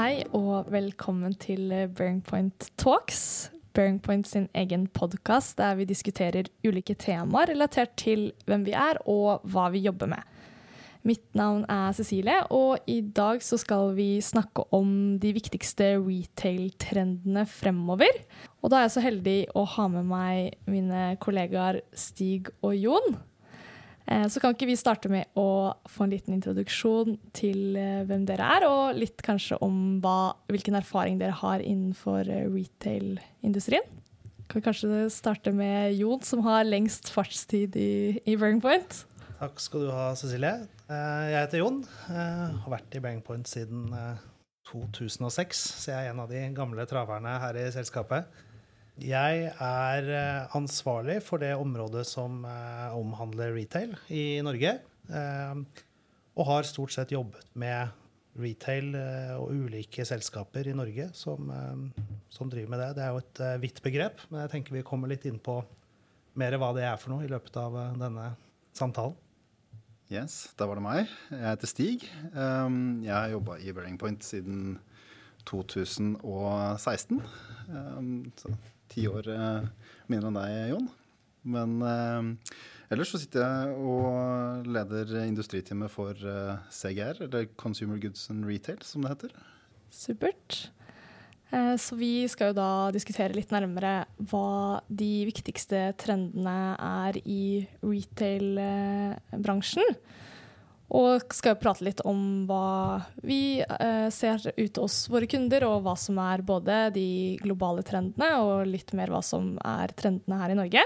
Hei og velkommen til Bearing Point Talks. Bearing Point sin egen podkast der vi diskuterer ulike temaer relatert til hvem vi er og hva vi jobber med. Mitt navn er Cecilie, og i dag så skal vi snakke om de viktigste retail-trendene fremover. Og da er jeg så heldig å ha med meg mine kollegaer Stig og Jon. Eh, så kan ikke vi starte med å få en liten introduksjon til eh, hvem dere er, og litt kanskje om hva, hvilken erfaring dere har innenfor eh, retail-industrien. Kan vi kanskje starte med Jon, som har lengst fartstid i, i Point. Takk skal du ha, Cecilie. Jeg heter Jon. Jeg har vært i Point siden 2006, så jeg er en av de gamle traverne her i selskapet. Jeg er eh, ansvarlig for det området som eh, omhandler retail i Norge. Eh, og har stort sett jobbet med retail og ulike selskaper i Norge som, som driver med det. Det er jo et vidt begrep, men jeg tenker vi kommer litt inn på mer hva det er for noe i løpet av denne samtalen. Yes, da var det meg. Jeg heter Stig. Jeg har jobba i Burning Point siden 2016. Så ti år eh, mindre enn deg, Jon. Men eh, ellers så sitter jeg og leder industriteamet for eh, CGR, eller Consumer Goods and Retail, som det heter. Supert. Eh, så vi skal jo da diskutere litt nærmere hva de viktigste trendene er i retail-bransjen. Og skal prate litt om hva vi eh, ser ut hos våre kunder, og hva som er både de globale trendene og litt mer hva som er trendene her i Norge.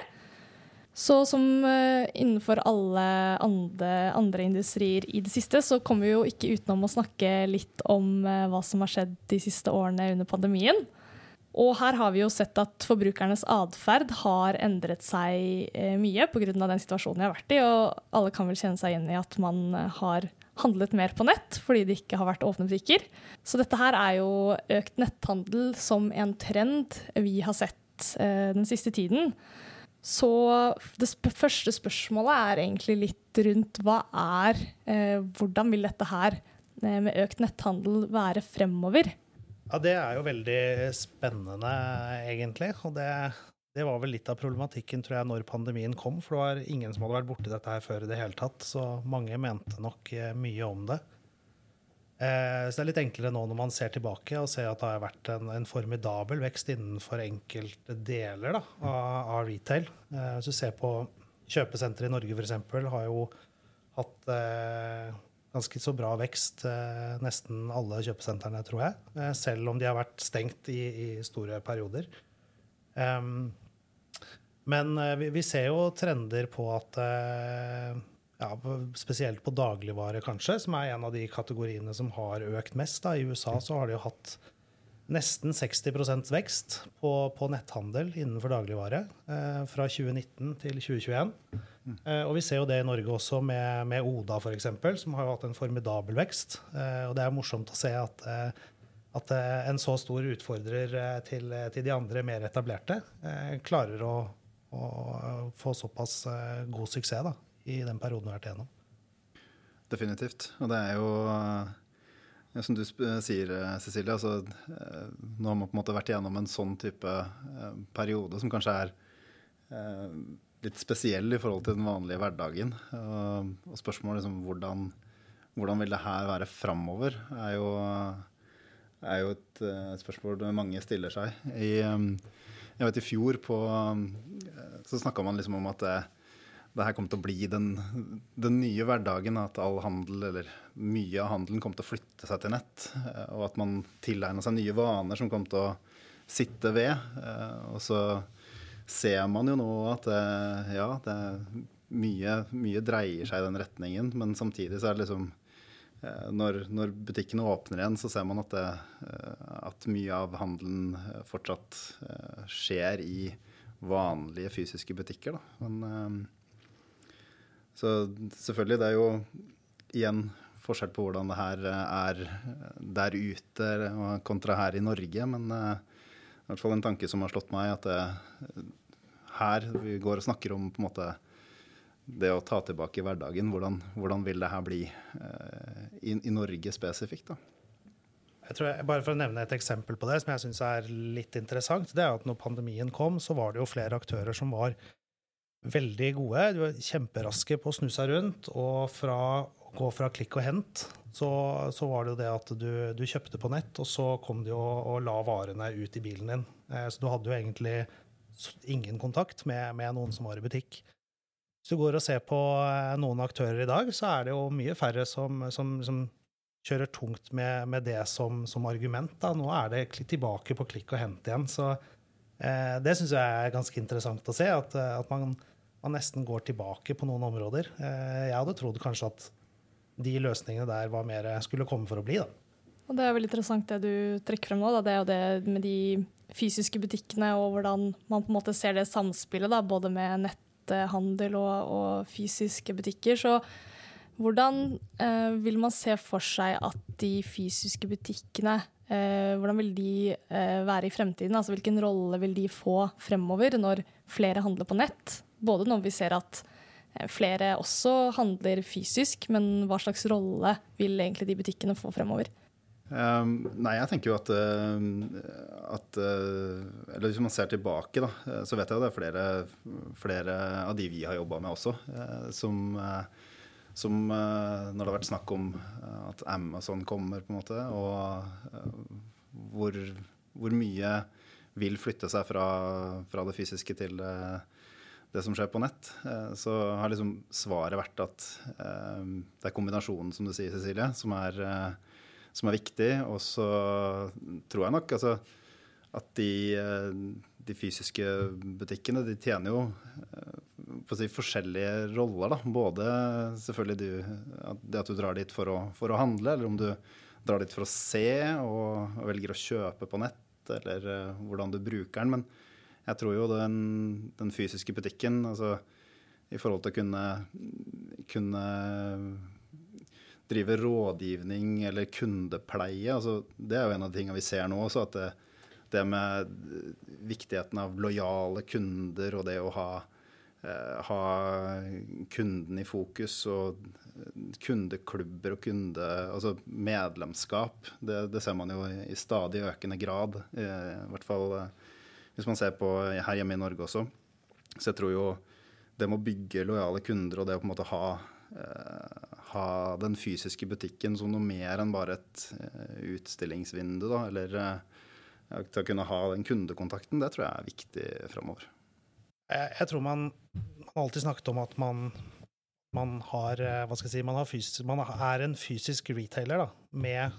Så som eh, innenfor alle andre, andre, industrier i det siste, så kommer vi jo ikke utenom å snakke litt om eh, hva som har skjedd de siste årene under pandemien. Og her har vi jo sett at forbrukernes atferd har endret seg eh, mye pga. den situasjonen vi har vært i. Og alle kan vel kjenne seg igjen i at man eh, har handlet mer på nett fordi det ikke har vært åpne butikker. Så dette her er jo økt netthandel som en trend vi har sett eh, den siste tiden. Så det sp første spørsmålet er egentlig litt rundt hva er eh, Hvordan vil dette her eh, med økt netthandel være fremover? Ja, det er jo veldig spennende, egentlig. Og det, det, var vel litt av problematikken, tror jeg, når pandemien kom. For det var ingen som hadde vært borti dette her før i det hele tatt. Så mange mente nok eh, mye om det. Eh, så det er litt enklere nå når man ser tilbake og ser at det har vært en, en formidabel vekst innenfor enkelte deler da, av, av, retail. Eh, hvis du ser på kjøpesenteret i Norge, f.eks., har jo hatt eh, ganske så bra vekst, eh, nesten alle kjøpesentrene, tror jeg. Eh, selv om de har vært stengt i, i store perioder. Um, men eh, vi, vi, ser jo trender på at ja, Spesielt på dagligvare, kanskje, som er en av de kategoriene som har økt mest. Da. I USA så har de jo hatt nesten 60 vekst på, på, netthandel innenfor dagligvare eh, fra 2019 til 2021. Mm. Eh, og vi ser jo det i Norge også med, med Oda f.eks., som har jo hatt en formidabel vekst. Eh, og det er morsomt å se at, eh, at eh, en så stor utfordrer eh, til, til, de andre mer etablerte klarer å, å, få såpass god suksess da, i den perioden vi har vært igjennom. Definitivt. Og det er jo som du sier, eh, Cecilie, altså, eh, nå har man på en måte vært igjennom en sånn type eh, periode som kanskje er litt spesiell i forhold til den vanlige hverdagen. Og spørsmålet liksom, hvordan, hvordan vil det her være framover, er jo, er jo et, spørsmål mange stiller seg. I, jeg vet I fjor på, så snakka man liksom om at det, det her kom til å bli den, den, nye hverdagen. At all handel, eller mye av handelen kom til å flytte seg til nett. Eh, og at man tilegna seg nye vaner som kom til å sitte ved. Eh, og så ser man jo nå at eh, ja, det mye, mye dreier seg i den retningen. Men samtidig så er det liksom når, når, butikkene åpner igjen, så ser man at, det, at mye av handelen fortsatt skjer i vanlige fysiske butikker. Da. Men så selvfølgelig, det er jo igjen forskjell på hvordan det her eh, er der ute kontra her i Norge. Men i hvert fall en tanke som har slått meg, at det, eh, her vi går og snakker om på en måte det å ta tilbake hverdagen. Hvordan, hvordan vil det her bli i, i, Norge spesifikt? da? Jeg tror jeg, bare For å nevne et eksempel på det som jeg syns er litt interessant, det er at når pandemien kom, så var det jo flere aktører som var veldig gode. De var kjemperaske på å snu seg rundt. Og fra å gå fra klikk og hent, så, så var det jo det at du, du, kjøpte på nett, og så kom de og, og la varene ut i bilen din. Eh, så du hadde jo egentlig ingen kontakt med, med noen som var i butikk. Hvis du går og ser på eh, noen aktører i dag, så er det jo mye færre som, som, som kjører tungt med, med det som, som, argument. Da. Nå er det tilbake på klikk og hent igjen. Så eh, det syns jeg er ganske interessant å se, at, at man, man, nesten går tilbake på noen områder. Eh, jeg hadde trodd kanskje at de løsningene der var mer skulle komme for å bli. da. Og Det er veldig interessant det du trekker frem nå. Da. Det er jo det med de fysiske butikkene og hvordan man på en måte ser det samspillet da, både med netthandel og, og fysiske butikker. Så hvordan eh, vil man se for seg at de fysiske butikkene eh, Hvordan vil de eh, være i fremtiden? Altså Hvilken rolle vil de få fremover når flere handler på nett? Både når vi ser at eh, flere også handler fysisk, men hva slags rolle vil egentlig de butikkene få fremover? Um, nei, jeg tenker jo at, at, Eller hvis man ser tilbake, da, så vet jeg jo det er flere, flere av de vi har jobba med også, som som eh, når det har vært snakk om at Amazon kommer, på en måte, og hvor, hvor mye vil flytte seg fra, fra det fysiske til det, det, som skjer på nett, så har liksom svaret vært at det er kombinasjonen, som du sier, Cecilie, som er, som er viktig. Og så tror jeg nok altså, at de, de fysiske butikkene de tjener jo for si, forskjellige roller. Da. Både selvfølgelig du, det at du drar dit for å, for å, handle, eller om du drar dit for å se og, og velger å kjøpe på nett, eller hvordan du bruker den. Men jeg tror jo den, den fysiske butikken, altså i forhold til å kunne, kunne drive rådgivning eller kundepleie, altså det er jo en av de tingene vi ser nå også, at det, det med viktigheten av lojale kunder og det å ha Eh, ha kunden i fokus og kundeklubber og kunde, altså medlemskap. Det, det ser man jo i, stadig økende grad. I, hvert fall eh, hvis man ser på her hjemme i Norge også. Så jeg tror jo det med å bygge lojale kunder og det å på en måte ha, eh, ha den fysiske butikken som noe mer enn bare et utstillingsvindu, da, eller til å kunne ha den kundekontakten, det tror jeg er viktig framover. Jeg, jeg tror man, man, alltid snakket om at man, man har eh, Hva skal jeg si man, fysisk, man, er en fysisk retailer da, med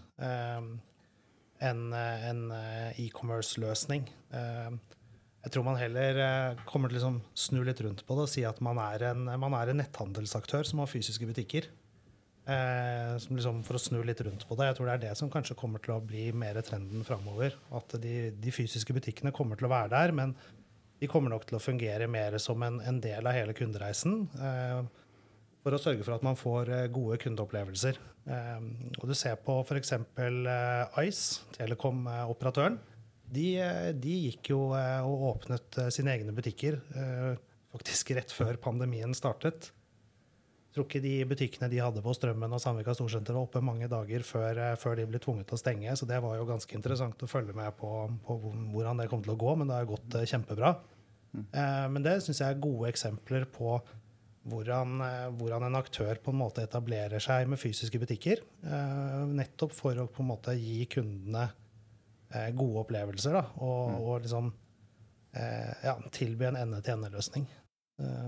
um, en, en eh, e-commerce-løsning. Um, jeg tror man heller kommer til å liksom snu litt rundt på det og si at man er en, man er en netthandelsaktør som har fysiske butikker. Eh, liksom for å snu litt rundt på det. Jeg tror det er det som kanskje kommer til å bli mer trenden framover. At de, de, fysiske butikkene kommer til å være der, men de kommer nok til å fungere mer som en, en del av hele kundereisen. Eh, for å sørge for at man får eh, gode kundeopplevelser. Eh, og du ser på f.eks. Eh, Ice, Telekom-operatøren. De, eh, de, gikk jo og åpnet sine egne butikker faktisk rett før pandemien startet. Jeg tror ikke de butikkene de hadde på Strømmen og Sandvika Storsenter var oppe mange dager før, før, de ble tvunget til å stenge. Så det var jo ganske interessant å følge med på, på hvordan det kom til å gå. Men det har gått kjempebra. Eh, men det syns jeg er gode eksempler på hvordan, eh, hvordan, en aktør på en måte etablerer seg med fysiske butikker. Eh, nettopp for å på en måte gi kundene gode opplevelser. Da, og, mm. og liksom ja, tilby en ende-til-ende-løsning.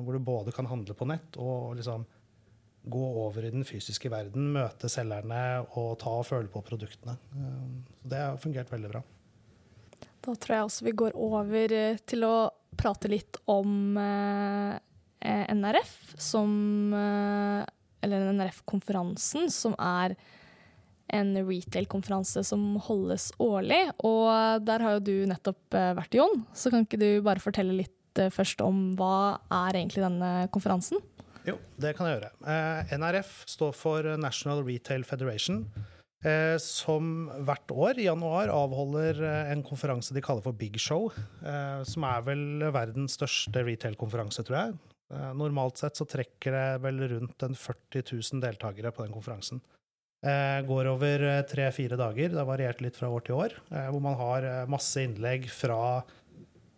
Hvor du både kan handle på nett og liksom gå over i den fysiske verden, møte selgerne og ta og føle på produktene. Så det har fungert veldig bra. Da tror jeg også vi går over til å prate litt om eh, NRF, som eh, Eller NRF-konferansen, som er en retail-konferanse som holdes årlig. Og der har jo du nettopp eh, vært, Jon. Så kan ikke du bare fortelle litt først om hva er egentlig denne konferansen? Jo, det kan jeg gjøre. NRF står for National Retail Federation. Eh, som hvert år i januar avholder eh, en konferanse de kaller for Big Show. Eh, som er vel verdens største retail-konferanse, tror jeg. Normalt sett så trekker det vel rundt en 40 000 deltakere på den konferansen. Eh, går over tre-fire dager. Det har variert litt fra år til år. Eh, hvor man har eh, masse innlegg fra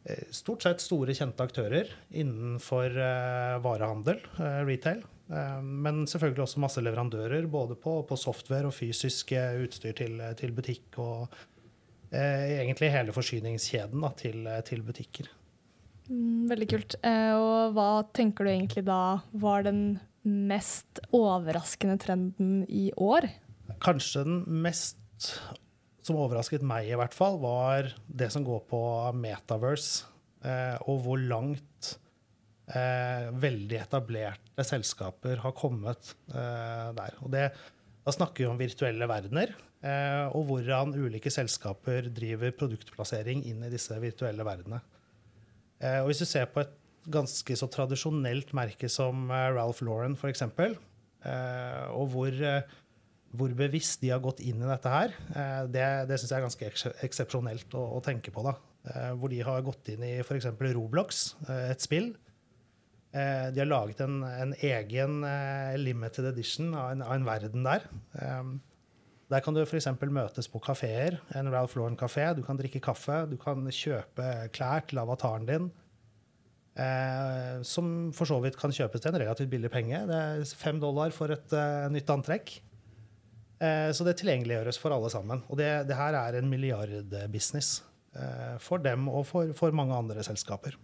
eh, stort sett store, kjente aktører innenfor eh, varehandel, eh, retail. Eh, Men selvfølgelig også masse leverandører, både på, på software og fysisk eh, utstyr til, til butikk. Og eh, egentlig hele forsyningskjeden da, til, til butikker. Mm, veldig kult. Eh, og hva tenker du egentlig da var den mest overraskende trenden i år? Kanskje den mest som overrasket meg, i hvert fall, var det som går på metaverse, eh, og hvor langt eh, veldig etablerte selskaper har kommet der. Og det, da snakker vi om virtuelle verdener, og hvordan ulike selskaper driver produktplassering inn i disse virtuelle verdenene. Eh, og hvis du ser på et ganske så tradisjonelt merke som eh, Ralph Lauren, f.eks., eh, og hvor, hvor bevisst de har gått inn i dette her, det, det syns jeg er ganske eks eksepsjonelt å, å, tenke på. da. Hvor de har gått inn i f.eks. Roblox, et spill. De har laget en, en egen limited edition av en, av en verden der. Der kan du f.eks. møtes på kafeer, en Ralph Lauren-kafé. Du kan drikke kaffe, du kan kjøpe klær til avataren din. Eh, som for så vidt kan kjøpes til en relativt billig penge. Det er fem dollar for et eh, nytt antrekk. Eh, så det tilgjengeliggjøres for alle sammen. Og det, det her er en milliardbusiness eh, for dem og for, for, mange andre selskaper.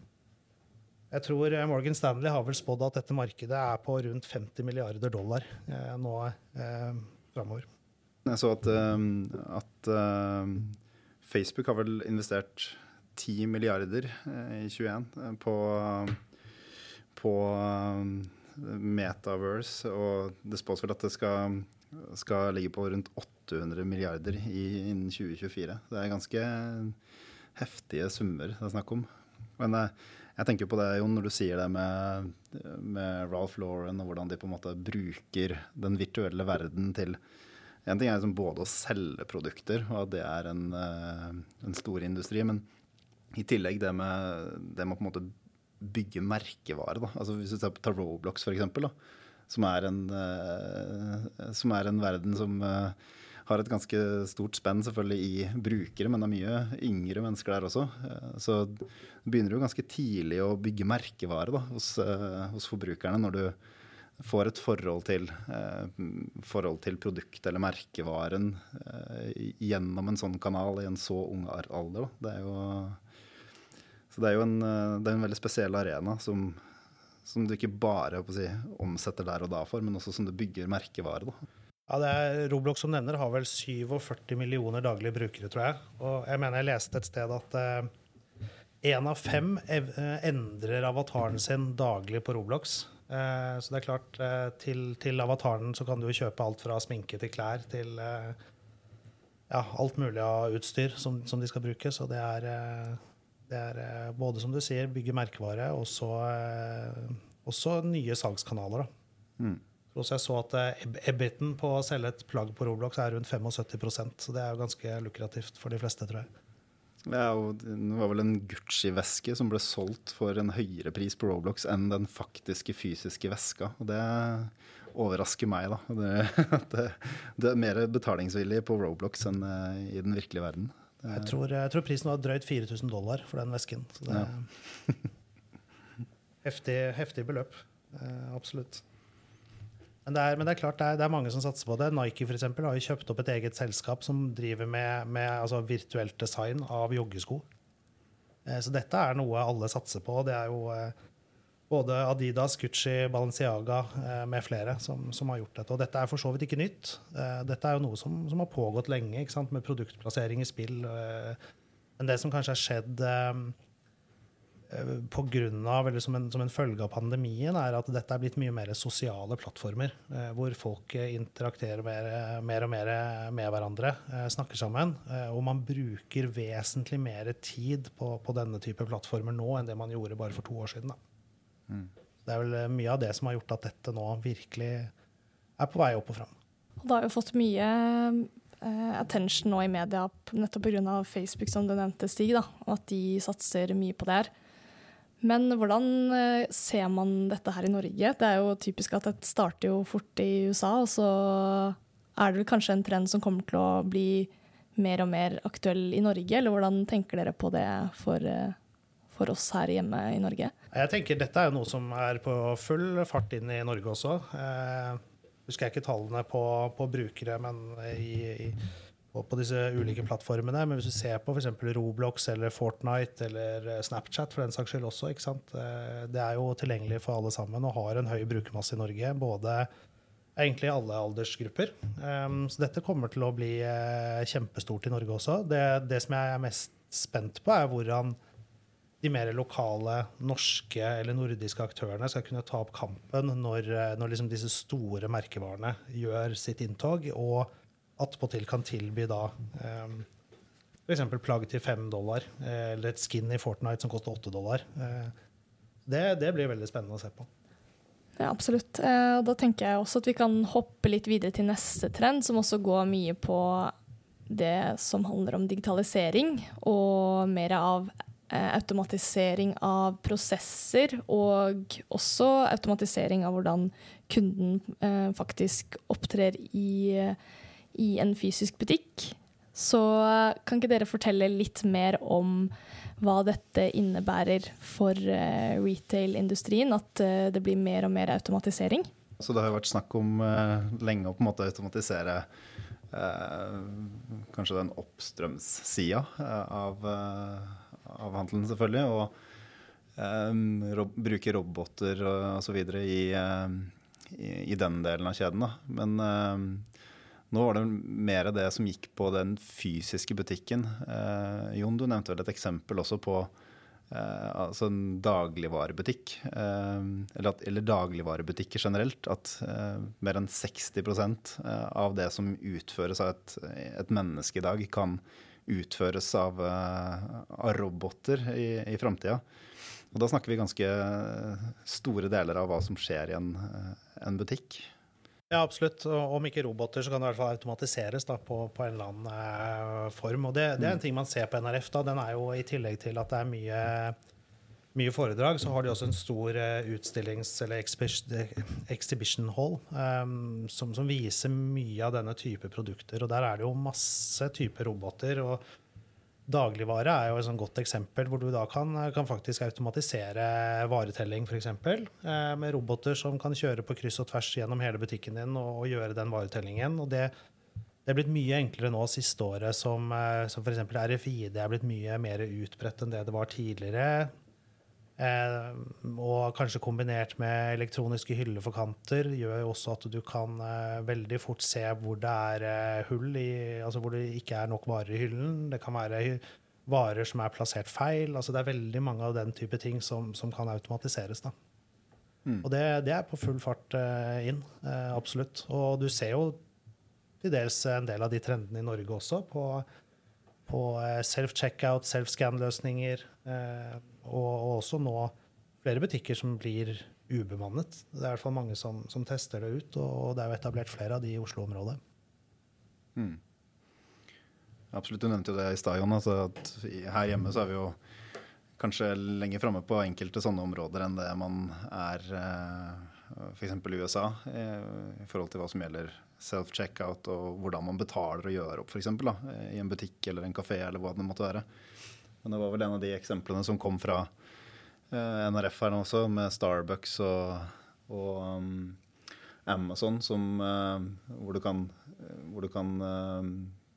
Jeg tror eh, Morgan Stanley har vel spådd at dette markedet er på rundt 50 milliarder dollar eh, nå eh, framover. Jeg så at, at Facebook har vel investert 10 milliarder i 21 på, på Metaverse, og det spås vel at det skal, skal, ligge på rundt 800 milliarder i, innen 2024. Det er ganske heftige summer det er snakk om. Men jeg tenker på det, Jon, når du sier det med, med Ralph Lauren og hvordan de på en måte bruker den virtuelle verden til en ting er liksom både å selge produkter, og at det er en, en stor industri. Men i tillegg det med, det med å på en måte bygge merkevare. Da. Altså hvis du ser på Roblox, for eksempel, som, er en, uh, som er en verden som uh, har et ganske stort spenn selvfølgelig i brukere, men det er mye yngre mennesker der også. Så begynner du ganske tidlig å bygge merkevare da, hos, hos forbrukerne når du får et forhold til, forhold til produktet eller merkevaren gjennom en sånn kanal i en så ung alder. Det er jo så det er jo en, det er en veldig spesiell arena som, som du ikke bare si, omsetter der og da for, men også som du bygger merkevare. Ja, det er, Roblox som nevner har vel 47 millioner daglige brukere, tror jeg. Og jeg mener jeg leste et sted at én eh, av fem endrer avataren sin daglig på Roblox. Eh, så det er klart, eh, til, til, avataren så kan du jo kjøpe alt fra sminke til klær til eh, ja, alt mulig av utstyr som, som, de skal bruke. Så det er det er både, som du sier, bygge merkevare, og så også nye salgskanaler. Mm. Så jeg så at ebiten på å selge et plagg på Roblox er rundt 75% så det er jo ganske lukrativt for de fleste, tror jeg. Ja, og Det var vel en Gucci-veske som ble solgt for en høyere pris på Roblox enn den faktiske fysiske veska. Og det overrasker meg, da. Det, det, det er mer betalingsvillig på Roblox enn i den virkelige verden. Jeg tror, jeg tror, prisen var drøyt 4000 dollar for den vesken. Så det er ja. heftig, heftig, beløp. Eh, absolutt. Men det, er, men det er, klart det er, det er, mange som satser på det. Nike for eksempel, har jo kjøpt opp et eget selskap som driver med, med altså, virtuelt design av joggesko. Eh, så dette er noe alle satser på. Det er jo eh, både Adidas, Gucci, Balenciaga eh, med flere som, som, har gjort dette. Og dette er for så vidt ikke nytt. Dette er jo noe som, som har pågått lenge, med produktplassering i spill. Men det som kanskje har skjedd på grunn av, eller som en, som en, følge av pandemien, er at dette er blitt mye mer sosiale plattformer. Eh, hvor folk interakterer mer, mer, og mer med hverandre, snakker sammen. og man bruker vesentlig mer tid på, på, denne type plattformer nå enn det man gjorde bare for to år siden. da. Mm. Det er vel mye av det som har gjort at dette nå virkelig er på vei opp og fram. Det har jo fått mye uh, attention nå i media nettopp pga. Facebook, som du nevnte, Stig. Da, og at de satser mye på det her. Men hvordan uh, ser man dette her i Norge? Det er jo typisk at det starter jo fort i USA, og så er det vel kanskje en trend som kommer til å bli mer og mer aktuell i Norge, eller hvordan tenker dere på det for, for oss her hjemme i Norge? Jeg tenker Dette er jo noe som er på full fart inn i Norge også. Eh, husker jeg ikke tallene på, på brukere men i, i, på, på, disse ulike plattformene. Men hvis du ser på f.eks. Roblox eller Fortnite eller Snapchat for den saks skyld også, ikke sant? Eh, det er jo tilgjengelig for alle sammen og har en høy brukermasse i Norge. både egentlig alle aldersgrupper. Um, så dette kommer til å bli uh, kjempestort i Norge også. Det, det, som jeg er mest spent på, er hvordan de mer lokale norske eller nordiske aktørene skal kunne ta opp kampen når, eh, når liksom disse store merkevarene gjør sitt inntog, og attpåtil kan tilby da um, f.eks. plagg til fem dollar, eh, eller et skin i Fortnite som koster åtte dollar. Uh, det, det blir veldig spennende å se på. Ja, absolutt. Eh, da tenker jeg også at vi kan hoppe litt videre til neste trend, som også går mye på det som handler om digitalisering, og mer av eh, automatisering av prosesser, og også automatisering av hvordan kunden eh, faktisk opptrer i, i en fysisk butikk. Så kan ikke dere fortelle litt mer om hva dette innebærer for uh, retail-industrien, at uh, det blir mer og mer automatisering. Så det har jo vært snakk om uh, lenge å på en måte automatisere kanskje den oppstrømssida av, av handelen, selvfølgelig. Og rob bruke roboter og osv. I, i, i den delen av kjeden. Da. Men nå var det mer det som gikk på den fysiske butikken. Eh, Jon, du nevnte vel et eksempel også på eh, altså en dagligvarebutikk. Eh, eller, eller, dagligvarebutikker generelt. At eh, mer enn 60 eh, av det som utføres av et, et menneske i dag, kan utføres av, eh, av roboter i, i framtida. Og da snakker vi ganske store deler av hva som skjer i en, en butikk. Ja, absolutt. Og om ikke roboter, så kan det i hvert fall automatiseres da, på, på, en eller annen eh, form. Og det, det, er en mm. ting man ser på NRF. da, den er jo I tillegg til at det er mye, mye foredrag, så har de også en stor uh, utstillings- eller exhibition hall um, som, som, viser mye av denne type produkter. Og der er det jo masse typer roboter. og Dagligvare er jo et sånn godt eksempel, hvor du da kan, kan faktisk automatisere varetelling, f.eks. Eh, med roboter som kan kjøre på kryss og tvers gjennom hele butikken din og, og gjøre den varetellingen. Og det, det, er blitt mye enklere nå siste året, som, eh, som f.eks. RFID er blitt mye mer utbredt enn det det var tidligere. Eh, og kanskje kombinert med elektroniske hyller for kanter gjør jo også at du kan eh, veldig fort se hvor det er eh, hull i Altså hvor det ikke er nok varer i hyllen. Det kan være varer som er plassert feil. Altså det er veldig mange av den type ting som, som kan automatiseres. da. Mm. Og det, det, er på full fart eh, inn. Eh, absolutt. Og du ser jo til dels en del av de trendene i Norge også, på, på eh, self-checkout, self-scan-løsninger. Eh, og, og, også nå flere butikker som blir ubemannet. Det er i hvert fall mange som, som tester det ut, og det er jo etablert flere av de i Oslo-området. Mm. Absolutt, du nevnte jo det i stad, Jon. Altså her hjemme så er vi jo kanskje lenger framme på enkelte sånne områder enn det man er eh, f.eks. i USA, i forhold til hva som gjelder self-checkout og hvordan man betaler og gjør opp, f.eks. i en butikk eller en kafé eller hva det måtte være. Men det var vel en av de eksemplene som kom fra eh, NRF her nå også, med Starbucks og, og um, Amazon, som, uh, hvor du kan, hvor du kan uh,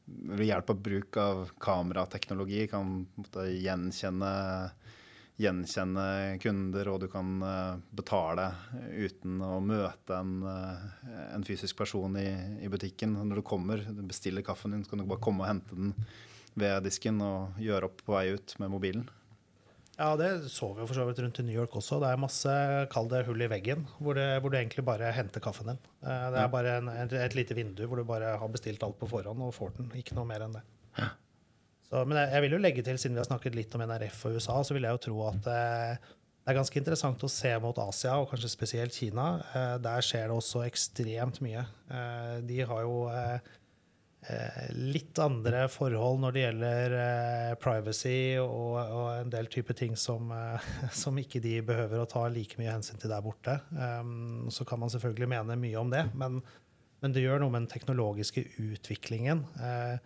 ved hjelp av bruk av kamerateknologi kan måtte, gjenkjenne, gjenkjenne kunder, og du kan uh, betale uten å møte en, en fysisk person i, i, butikken. Når du kommer, du bestiller kaffen din, så kan du bare komme og hente den ved disken og gjøre opp på vei ut med mobilen. Ja, det så vi jo for så vidt rundt i New York også. Det er masse, kall det hull i veggen, hvor, det, hvor, du egentlig bare henter kaffen din. Eh, det er bare en, et, et, lite vindu hvor du bare har bestilt alt på forhånd og får den. Ikke noe mer enn det. Ja. Så, men jeg, jeg, vil jo legge til, siden vi har snakket litt om NRF og USA, så vil jeg jo tro at eh, det er ganske interessant å se mot Asia, og kanskje spesielt Kina. Eh, der skjer det også ekstremt mye. Eh, de har jo eh, Eh, litt andre forhold når det gjelder eh, privacy og, og, en del type ting som, som, ikke de behøver å ta like mye hensyn til der borte. Um, så kan man selvfølgelig mene mye om det, men men det gjør noe med den teknologiske utviklingen. Eh,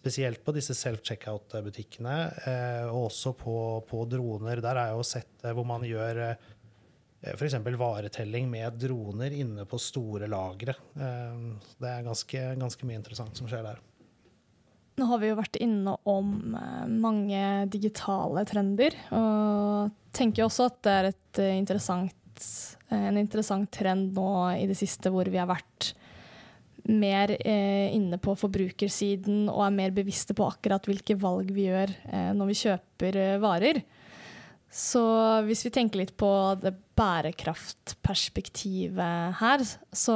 spesielt på disse self-checkout-butikkene, eh, og også på, på, droner. Der har jeg jo sett hvor man gjør f.eks. varetelling med droner inne på store lagre. Det er ganske, ganske mye interessant som skjer der. Nå har vi jo vært inne om mange digitale trender, og tenker også at det er interessant en interessant trend nå i det siste hvor vi har vært mer eh, inne på forbrukersiden og er mer bevisste på akkurat hvilke valg vi gjør eh, når vi kjøper eh, varer. Så hvis vi tenker litt på det bærekraftperspektivet her, så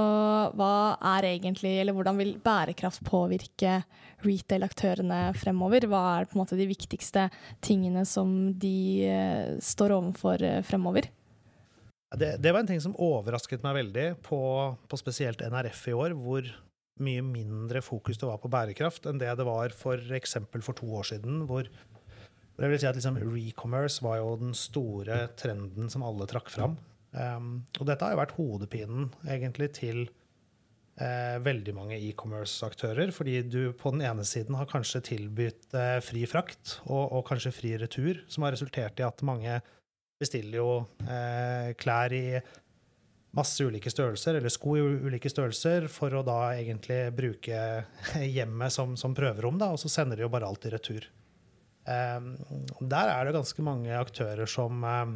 hva er egentlig, eller hvordan vil bærekraft påvirke retail-aktørene fremover? Hva er på en måte de viktigste tingene som de eh, står overfor eh, fremover? Det, det, var en ting som overrasket meg veldig på, på, spesielt NRF i år, hvor mye mindre fokus det var på bærekraft enn det det var for eksempel for to år siden, hvor jeg vil si at liksom Recommerce var jo den store trenden som alle trakk fram. Um, og dette har jo vært hodepinen egentlig til eh, veldig mange e-commerce-aktører. Fordi du på den ene siden har kanskje tilbudt eh, fri frakt og, og, kanskje fri retur, som har resultert i at mange bestiller jo eh, klær i masse ulike størrelser, eller sko i ulike størrelser, for å da egentlig bruke hjemmet som, som prøverom, da, og så sender de jo bare alt i retur. Eh, der er det ganske mange aktører som eh,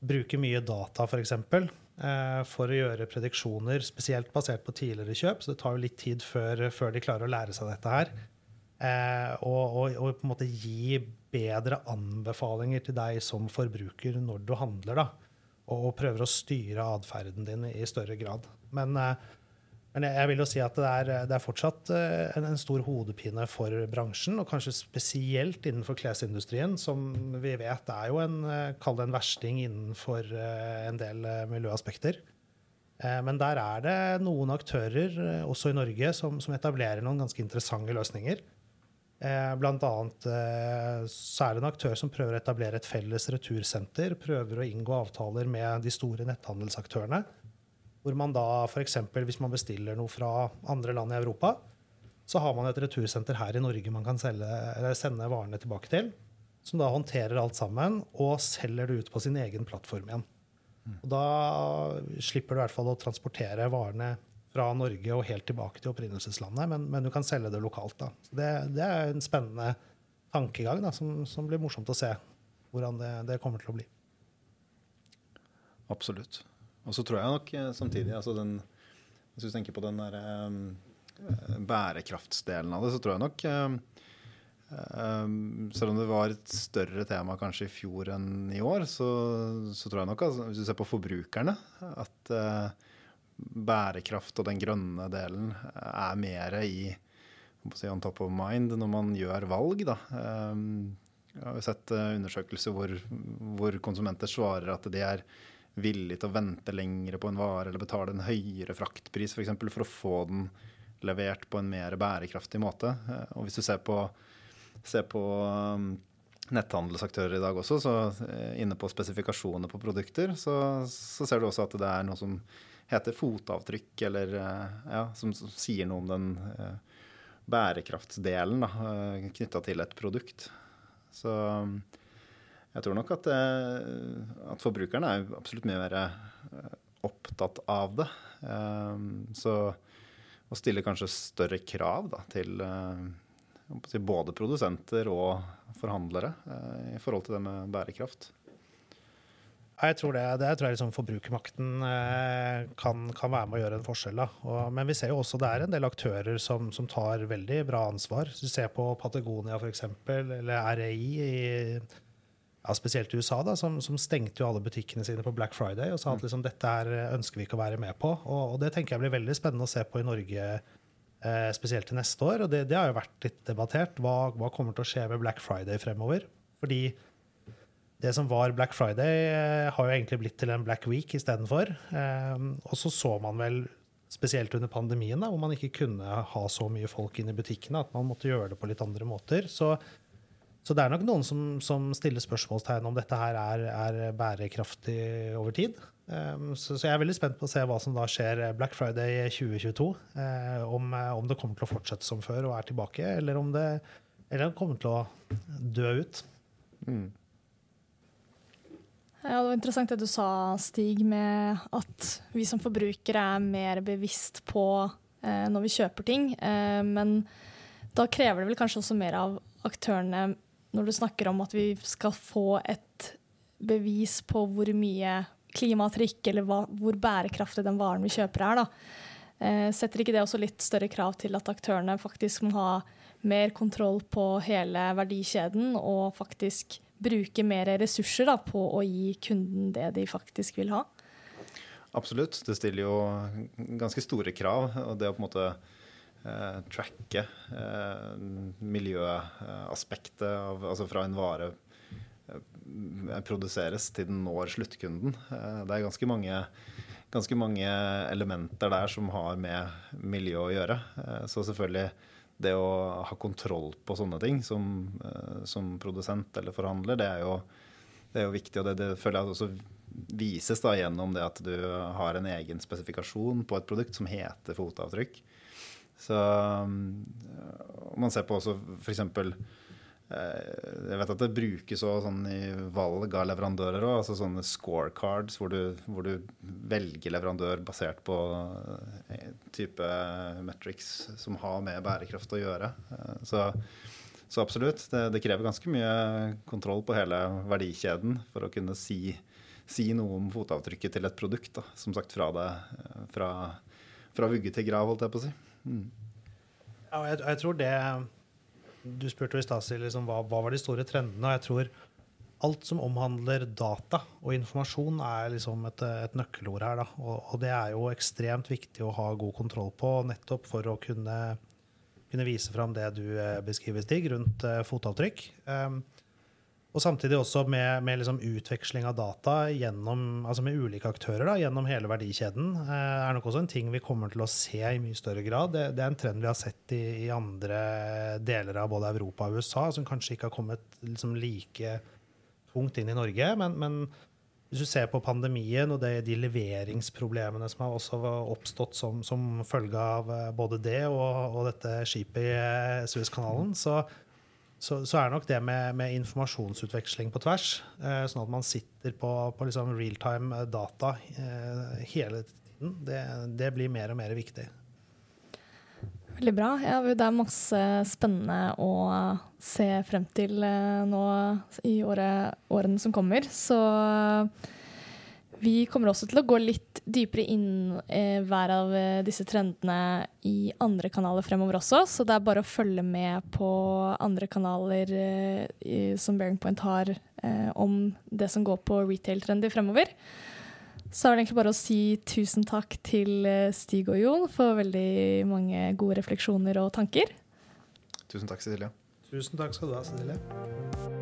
bruker mye data, f.eks. For, eksempel, eh, for å gjøre prediksjoner, spesielt basert på tidligere kjøp. Så det tar jo litt tid før, før de klarer å lære seg dette her. Eh, og, og, og, på en måte gi bedre anbefalinger til deg som forbruker når du handler. da, Og, og prøver å styre atferden din i større grad. Men, eh, men jeg, vil jo si at det er, det er fortsatt eh, en, en, stor hodepine for bransjen, og kanskje spesielt innenfor klesindustrien, som vi vet er jo en, kall det en versting innenfor en del miljøaspekter. Men der er det noen aktører, også i Norge, som, som etablerer noen ganske interessante løsninger. Eh, blant annet eh, så er det en aktør som prøver å etablere et felles retursenter. Prøver å inngå avtaler med de store netthandelsaktørene. Hvor man da f.eks. hvis man bestiller noe fra andre land i Europa, så har man et retursenter her i Norge man kan selge, sende varene tilbake til. Som da håndterer alt sammen og selger det ut på sin egen plattform igjen. Og da slipper du i hvert fall å transportere varene fra Norge og helt tilbake til opprinnelseslandet, men, men du kan selge det lokalt. Da. Det, det, er en spennende tankegang da, som, som, blir morsomt å se hvordan det, det, kommer til å bli. Absolutt. Og så tror jeg nok eh, samtidig altså den, Hvis du tenker på den der, um, bærekraftsdelen av det, så tror jeg nok um, Selv om det var et større tema kanskje i fjor enn i år, så, så tror jeg nok, altså, hvis du ser på forbrukerne, at uh, bærekraft og den grønne delen er mer i on top of mind når man gjør valg. Da. Ehm, jeg har sett eh, undersøkelser hvor, hvor konsumenter svarer at de er villige til å vente lengre på en vare eller betale en høyere fraktpris f.eks. For, for å få den levert på en mer bærekraftig måte. Eh, og hvis du ser på, ser på um, netthandelsaktører i dag også, så eh, inne på spesifikasjoner på produkter, så, så ser du også at det er noe som heter fotavtrykk, eller eh, ja, som, som, sier noe om den uh, bærekraftsdelen uh, knytta til et produkt. Så jeg tror nok at, at forbrukerne er absolutt mye mer opptatt av det. så å stille kanskje større krav da, til, til både produsenter og forhandlere i forhold til det med bærekraft. Jeg tror det, det tror jeg liksom forbrukermakten eh, kan, kan, være med å gjøre en forskjell. Og, men vi ser jo også det er en del aktører som, som tar veldig bra ansvar. Hvis du ser på Patagonia f.eks., eller REI, i ja, spesielt i USA, da, som, som, stengte jo alle butikkene sine på Black Friday og sa at mm. liksom, dette er, ønsker vi ikke å være med på. Og, og, det tenker jeg blir veldig spennende å se på i Norge, eh, spesielt til neste år. Og det, det, har jo vært litt debattert. Hva, hva kommer til å skje med Black Friday fremover? Fordi det som var Black Friday, eh, har jo egentlig blitt til en Black Week istedenfor. Um, og så så man vel, spesielt under pandemien, da, hvor man ikke kunne ha så mye folk inn i butikkene, at man måtte gjøre det på litt andre måter. Så så det er nok noen som, som stiller spørsmålstegn om dette her er, er bærekraftig over tid. Um, så, så, jeg er veldig spent på å se hva som da skjer Black Friday 2022. Uh, om, om, det kommer til å fortsette som før og er tilbake, eller om det, eller om det kommer til å dø ut. Mm. Ja, Det var interessant det du sa, Stig, med at vi som forbrukere er mer bevisst på eh, når vi kjøper ting. Eh, men da krever det vel kanskje også mer av aktørene når du snakker om at vi skal få et bevis på hvor mye klimatrykk eller hva, hvor bærekraftig den varen vi kjøper er. Eh, setter ikke det også litt større krav til at aktørene faktisk må ha mer kontroll på hele verdikjeden og faktisk bruke mer ressurser da, på å gi kunden det de faktisk vil ha? Absolutt. Det stiller jo ganske store krav. og det å på en måte eh, tracke eh, miljøaspektet av, altså fra en vare eh, produseres til den når sluttkunden. Eh, det er ganske mange, ganske mange, elementer der som har med miljø å gjøre. Eh, så selvfølgelig det å ha kontroll på sånne ting som, eh, som produsent eller forhandler, det er jo, det er jo viktig. Og det, det, føler jeg også vises da gjennom det at du har en egen spesifikasjon på et produkt som heter fotavtrykk. Så man ser på også f.eks. Eh, jeg vet at det brukes sånn i valg av leverandører òg. Altså sånne scorecards hvor du, hvor du, velger leverandør basert på eh, type metrics som har med bærekraft å gjøre. Eh, så, så absolutt. Det, det, krever ganske mye kontroll på hele verdikjeden for å kunne si, si noe om fotavtrykket til et produkt. Da. Som sagt fra, det, fra, fra vugge til grav, holdt jeg på å si. Mm. Ja, jeg, jeg tror det du spurte i stad liksom, hva, hva var de store trendene. og jeg tror alt som omhandler data og informasjon, er liksom et, et nøkkelord her. Og, og, det er jo ekstremt viktig å ha god kontroll på, nettopp for å kunne, kunne vise fram det du eh, beskriver, Stig, rundt uh, fotavtrykk. Um, og samtidig også med, med liksom utveksling av data gjennom, altså med ulike aktører da, gjennom hele verdikjeden. Eh, er nok også en ting vi kommer til å se i mye større grad. Det, det er en trend vi har sett i, i, andre deler av både Europa og USA, som kanskje ikke har kommet liksom like tungt inn i Norge. Men, men hvis du ser på pandemien og det, de leveringsproblemene som har også oppstått som, som følge av eh, både det og, og dette skipet i eh, Suezkanalen, så så, så, er nok det med, med, informasjonsutveksling på tvers, eh, sånn at man sitter på, på liksom realtime eh, data eh, hele tiden, det, det, blir mer og mer viktig. Veldig bra. Ja, det er masse spennende å se frem til eh, nå i året, årene som kommer. Så vi kommer også til å gå litt dypere inn eh, hver av eh, disse trendene i andre kanaler fremover også, så det er bare å følge med på andre kanaler eh, som Bearing Point har eh, om det som går på retail-trender fremover. Så er det egentlig bare å si tusen takk til eh, Stig og Jon for veldig mange gode refleksjoner og tanker. Tusen takk, Cecilie. Tusen takk skal du ha, Cecilie.